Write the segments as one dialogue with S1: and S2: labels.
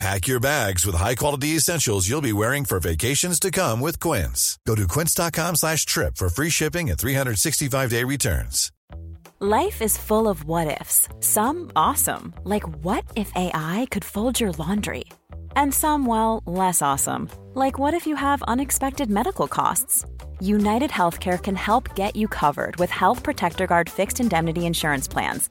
S1: Pack your bags with high-quality essentials you'll be wearing for vacations to come with Quince. Go to quince.com slash trip for free shipping and 365-day returns.
S2: Life is full of what-ifs. Some awesome, like what if AI could fold your laundry? And some, well, less awesome, like what if you have unexpected medical costs? United Healthcare can help get you covered with Health Protector Guard fixed indemnity insurance plans.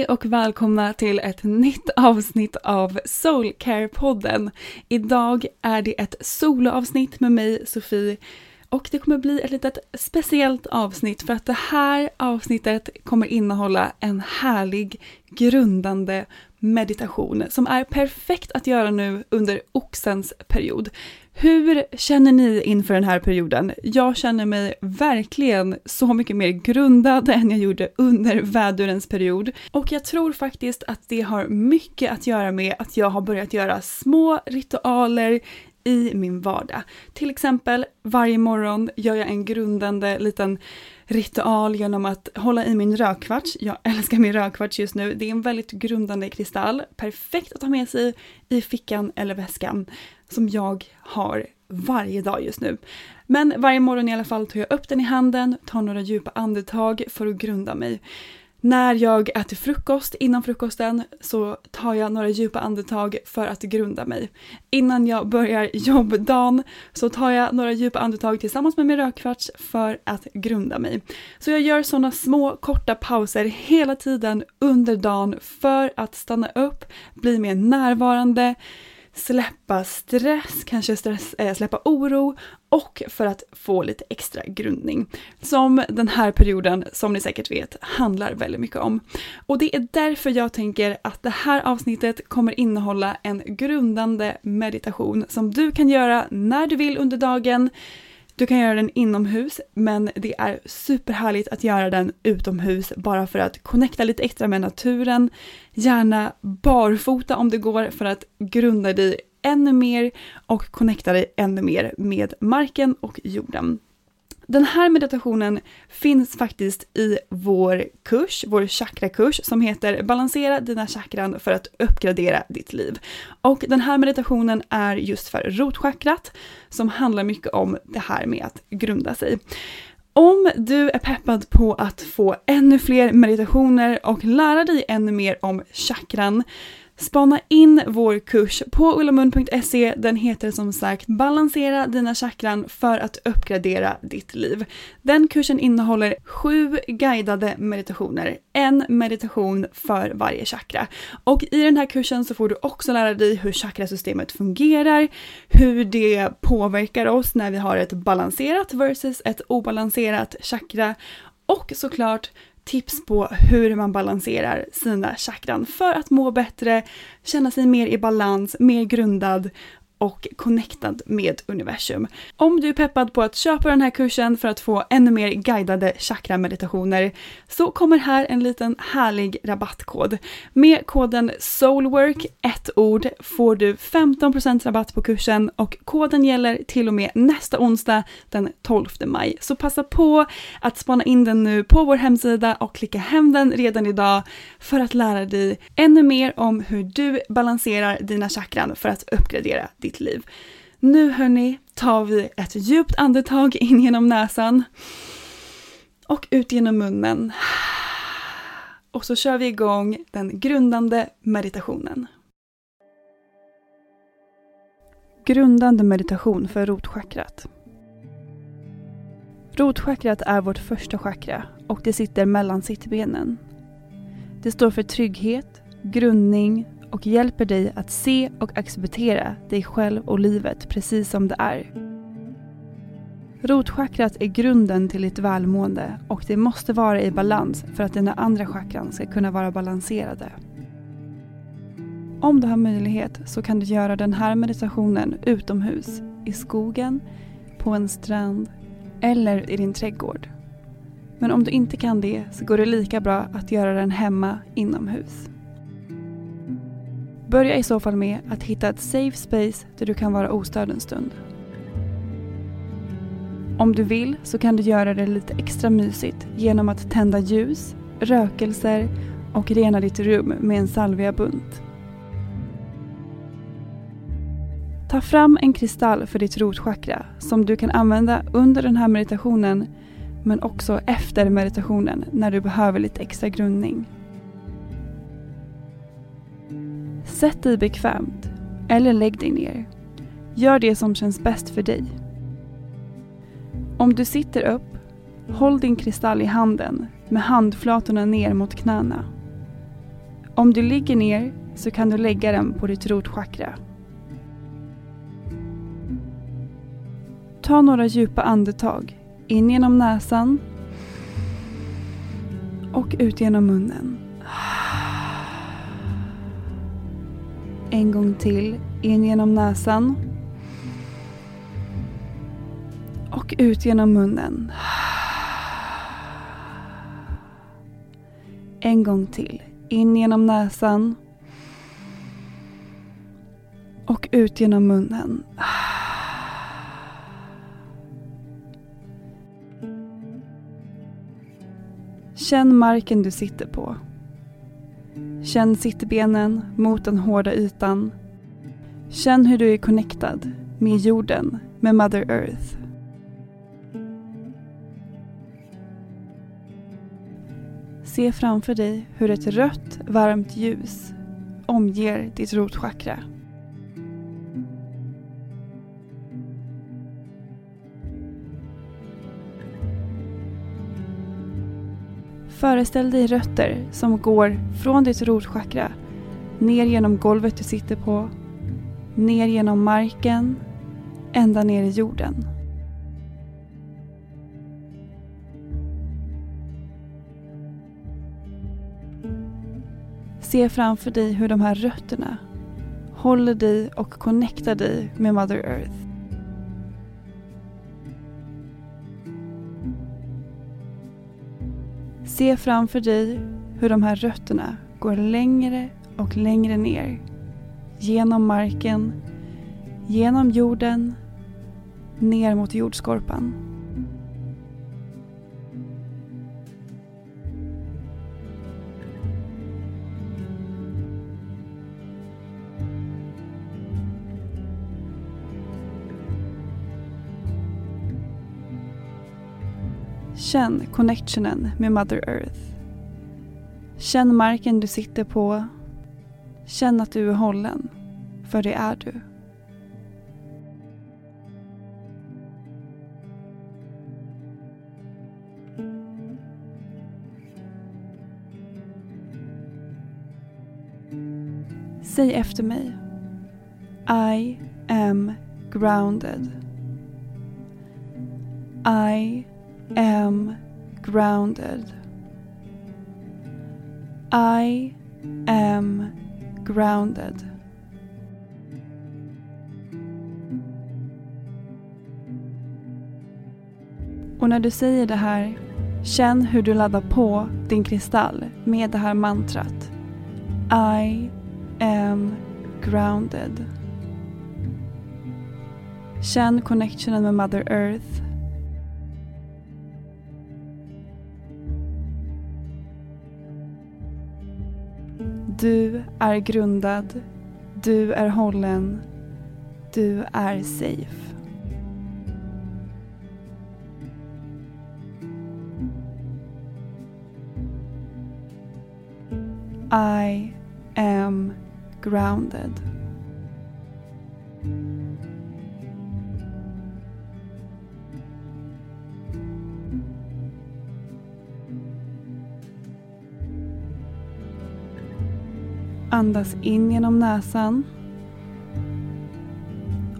S3: Hej och välkomna till ett nytt avsnitt av Soulcare-podden. Idag är det ett soloavsnitt med mig, Sofie, och det kommer bli ett litet speciellt avsnitt för att det här avsnittet kommer innehålla en härlig, grundande meditation som är perfekt att göra nu under oxens period. Hur känner ni inför den här perioden? Jag känner mig verkligen så mycket mer grundad än jag gjorde under vädurens period. Och jag tror faktiskt att det har mycket att göra med att jag har börjat göra små ritualer i min vardag. Till exempel varje morgon gör jag en grundande liten ritual genom att hålla i min rödkvarts. Jag älskar min rödkvarts just nu. Det är en väldigt grundande kristall. Perfekt att ha med sig i fickan eller väskan som jag har varje dag just nu. Men varje morgon i alla fall tar jag upp den i handen, tar några djupa andetag för att grunda mig. När jag äter frukost, innan frukosten, så tar jag några djupa andetag för att grunda mig. Innan jag börjar jobbdagen så tar jag några djupa andetag tillsammans med min rökkvarts för att grunda mig. Så jag gör sådana små korta pauser hela tiden under dagen för att stanna upp, bli mer närvarande, släppa stress, kanske stress, äh, släppa oro och för att få lite extra grundning. Som den här perioden, som ni säkert vet, handlar väldigt mycket om. Och det är därför jag tänker att det här avsnittet kommer innehålla en grundande meditation som du kan göra när du vill under dagen, du kan göra den inomhus, men det är superhärligt att göra den utomhus bara för att connecta lite extra med naturen. Gärna barfota om det går för att grunda dig ännu mer och connecta dig ännu mer med marken och jorden. Den här meditationen finns faktiskt i vår kurs, vår chakrakurs som heter Balansera dina chakran för att uppgradera ditt liv. Och den här meditationen är just för rotchakrat som handlar mycket om det här med att grunda sig. Om du är peppad på att få ännu fler meditationer och lära dig ännu mer om chakran Spana in vår kurs på ullamund.se. Den heter som sagt Balansera dina chakran för att uppgradera ditt liv. Den kursen innehåller sju guidade meditationer, en meditation för varje chakra. Och i den här kursen så får du också lära dig hur chakrasystemet fungerar, hur det påverkar oss när vi har ett balanserat versus ett obalanserat chakra och såklart tips på hur man balanserar sina chakran för att må bättre, känna sig mer i balans, mer grundad och connectad med universum. Om du är peppad på att köpa den här kursen för att få ännu mer guidade chakra-meditationer så kommer här en liten härlig rabattkod. Med koden SOULWORK, ett ord, får du 15% rabatt på kursen och koden gäller till och med nästa onsdag den 12 maj. Så passa på att spana in den nu på vår hemsida och klicka hem den redan idag för att lära dig ännu mer om hur du balanserar dina chakran för att uppgradera ditt ditt liv. Nu hörni tar vi ett djupt andetag in genom näsan och ut genom munnen. Och så kör vi igång den grundande meditationen. Grundande meditation för rotchakrat. Rotchakrat är vårt första chakra och det sitter mellan sittbenen. Det står för trygghet, grundning och hjälper dig att se och acceptera dig själv och livet precis som det är. Rotchakrat är grunden till ditt välmående och det måste vara i balans för att dina andra chakran ska kunna vara balanserade. Om du har möjlighet så kan du göra den här meditationen utomhus, i skogen, på en strand eller i din trädgård. Men om du inte kan det så går det lika bra att göra den hemma inomhus. Börja i så fall med att hitta ett safe space där du kan vara ostörd en stund. Om du vill så kan du göra det lite extra mysigt genom att tända ljus, rökelser och rena ditt rum med en salviabunt. Ta fram en kristall för ditt rotchakra som du kan använda under den här meditationen men också efter meditationen när du behöver lite extra grundning. Sätt dig bekvämt eller lägg dig ner. Gör det som känns bäst för dig. Om du sitter upp, håll din kristall i handen med handflatorna ner mot knäna. Om du ligger ner så kan du lägga den på ditt rotchakra. Ta några djupa andetag in genom näsan och ut genom munnen. En gång till. In genom näsan. Och ut genom munnen. En gång till. In genom näsan. Och ut genom munnen. Känn marken du sitter på. Känn sittbenen mot den hårda ytan. Känn hur du är connectad med jorden, med Mother Earth. Se framför dig hur ett rött, varmt ljus omger ditt rotchakra. Föreställ dig rötter som går från ditt rotchakra ner genom golvet du sitter på, ner genom marken, ända ner i jorden. Se framför dig hur de här rötterna håller dig och connectar dig med Mother Earth. Se framför dig hur de här rötterna går längre och längre ner. Genom marken, genom jorden, ner mot jordskorpan. Känn connectionen med Mother Earth. Känn marken du sitter på. Känn att du är hållen, för det är du. Säg efter mig. I am grounded. I am grounded. I am grounded. Och när du säger det här, känn hur du laddar på din kristall med det här mantrat. I am grounded. Känn connectionen med Mother Earth. Du är grundad. Du är hållen. Du är safe. I am grounded. Andas in genom näsan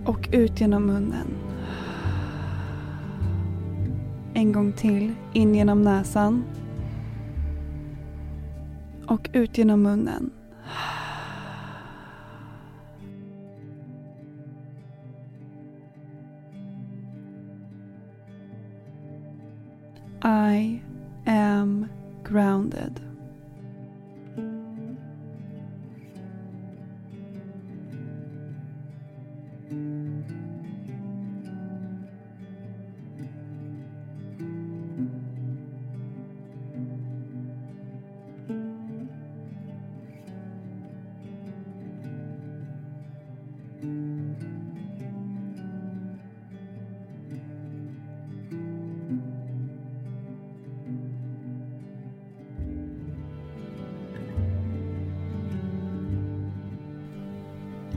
S3: och ut genom munnen. En gång till. In genom näsan och ut genom munnen. I am grounded.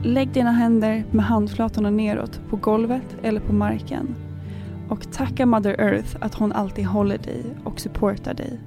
S3: Lägg dina händer med handflatorna neråt på golvet eller på marken och tacka Mother Earth att hon alltid håller dig och supportar dig.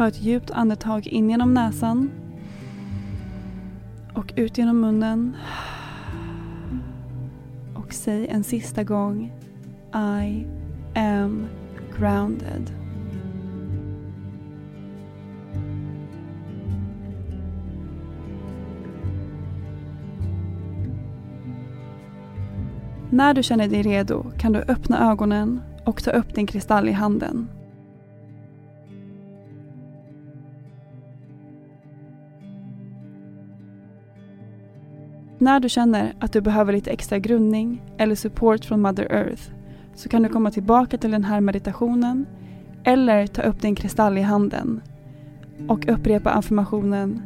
S3: Ta ett djupt andetag in genom näsan och ut genom munnen. Och säg en sista gång I am grounded. När du känner dig redo kan du öppna ögonen och ta upp din kristall i handen. När du känner att du behöver lite extra grundning eller support från Mother Earth så kan du komma tillbaka till den här meditationen eller ta upp din kristall i handen och upprepa affirmationen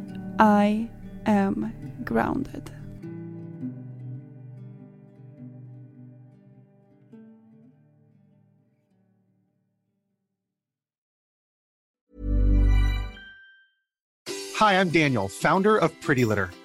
S3: I am grounded.
S4: Hi, I'm Daniel, founder of Pretty Litter.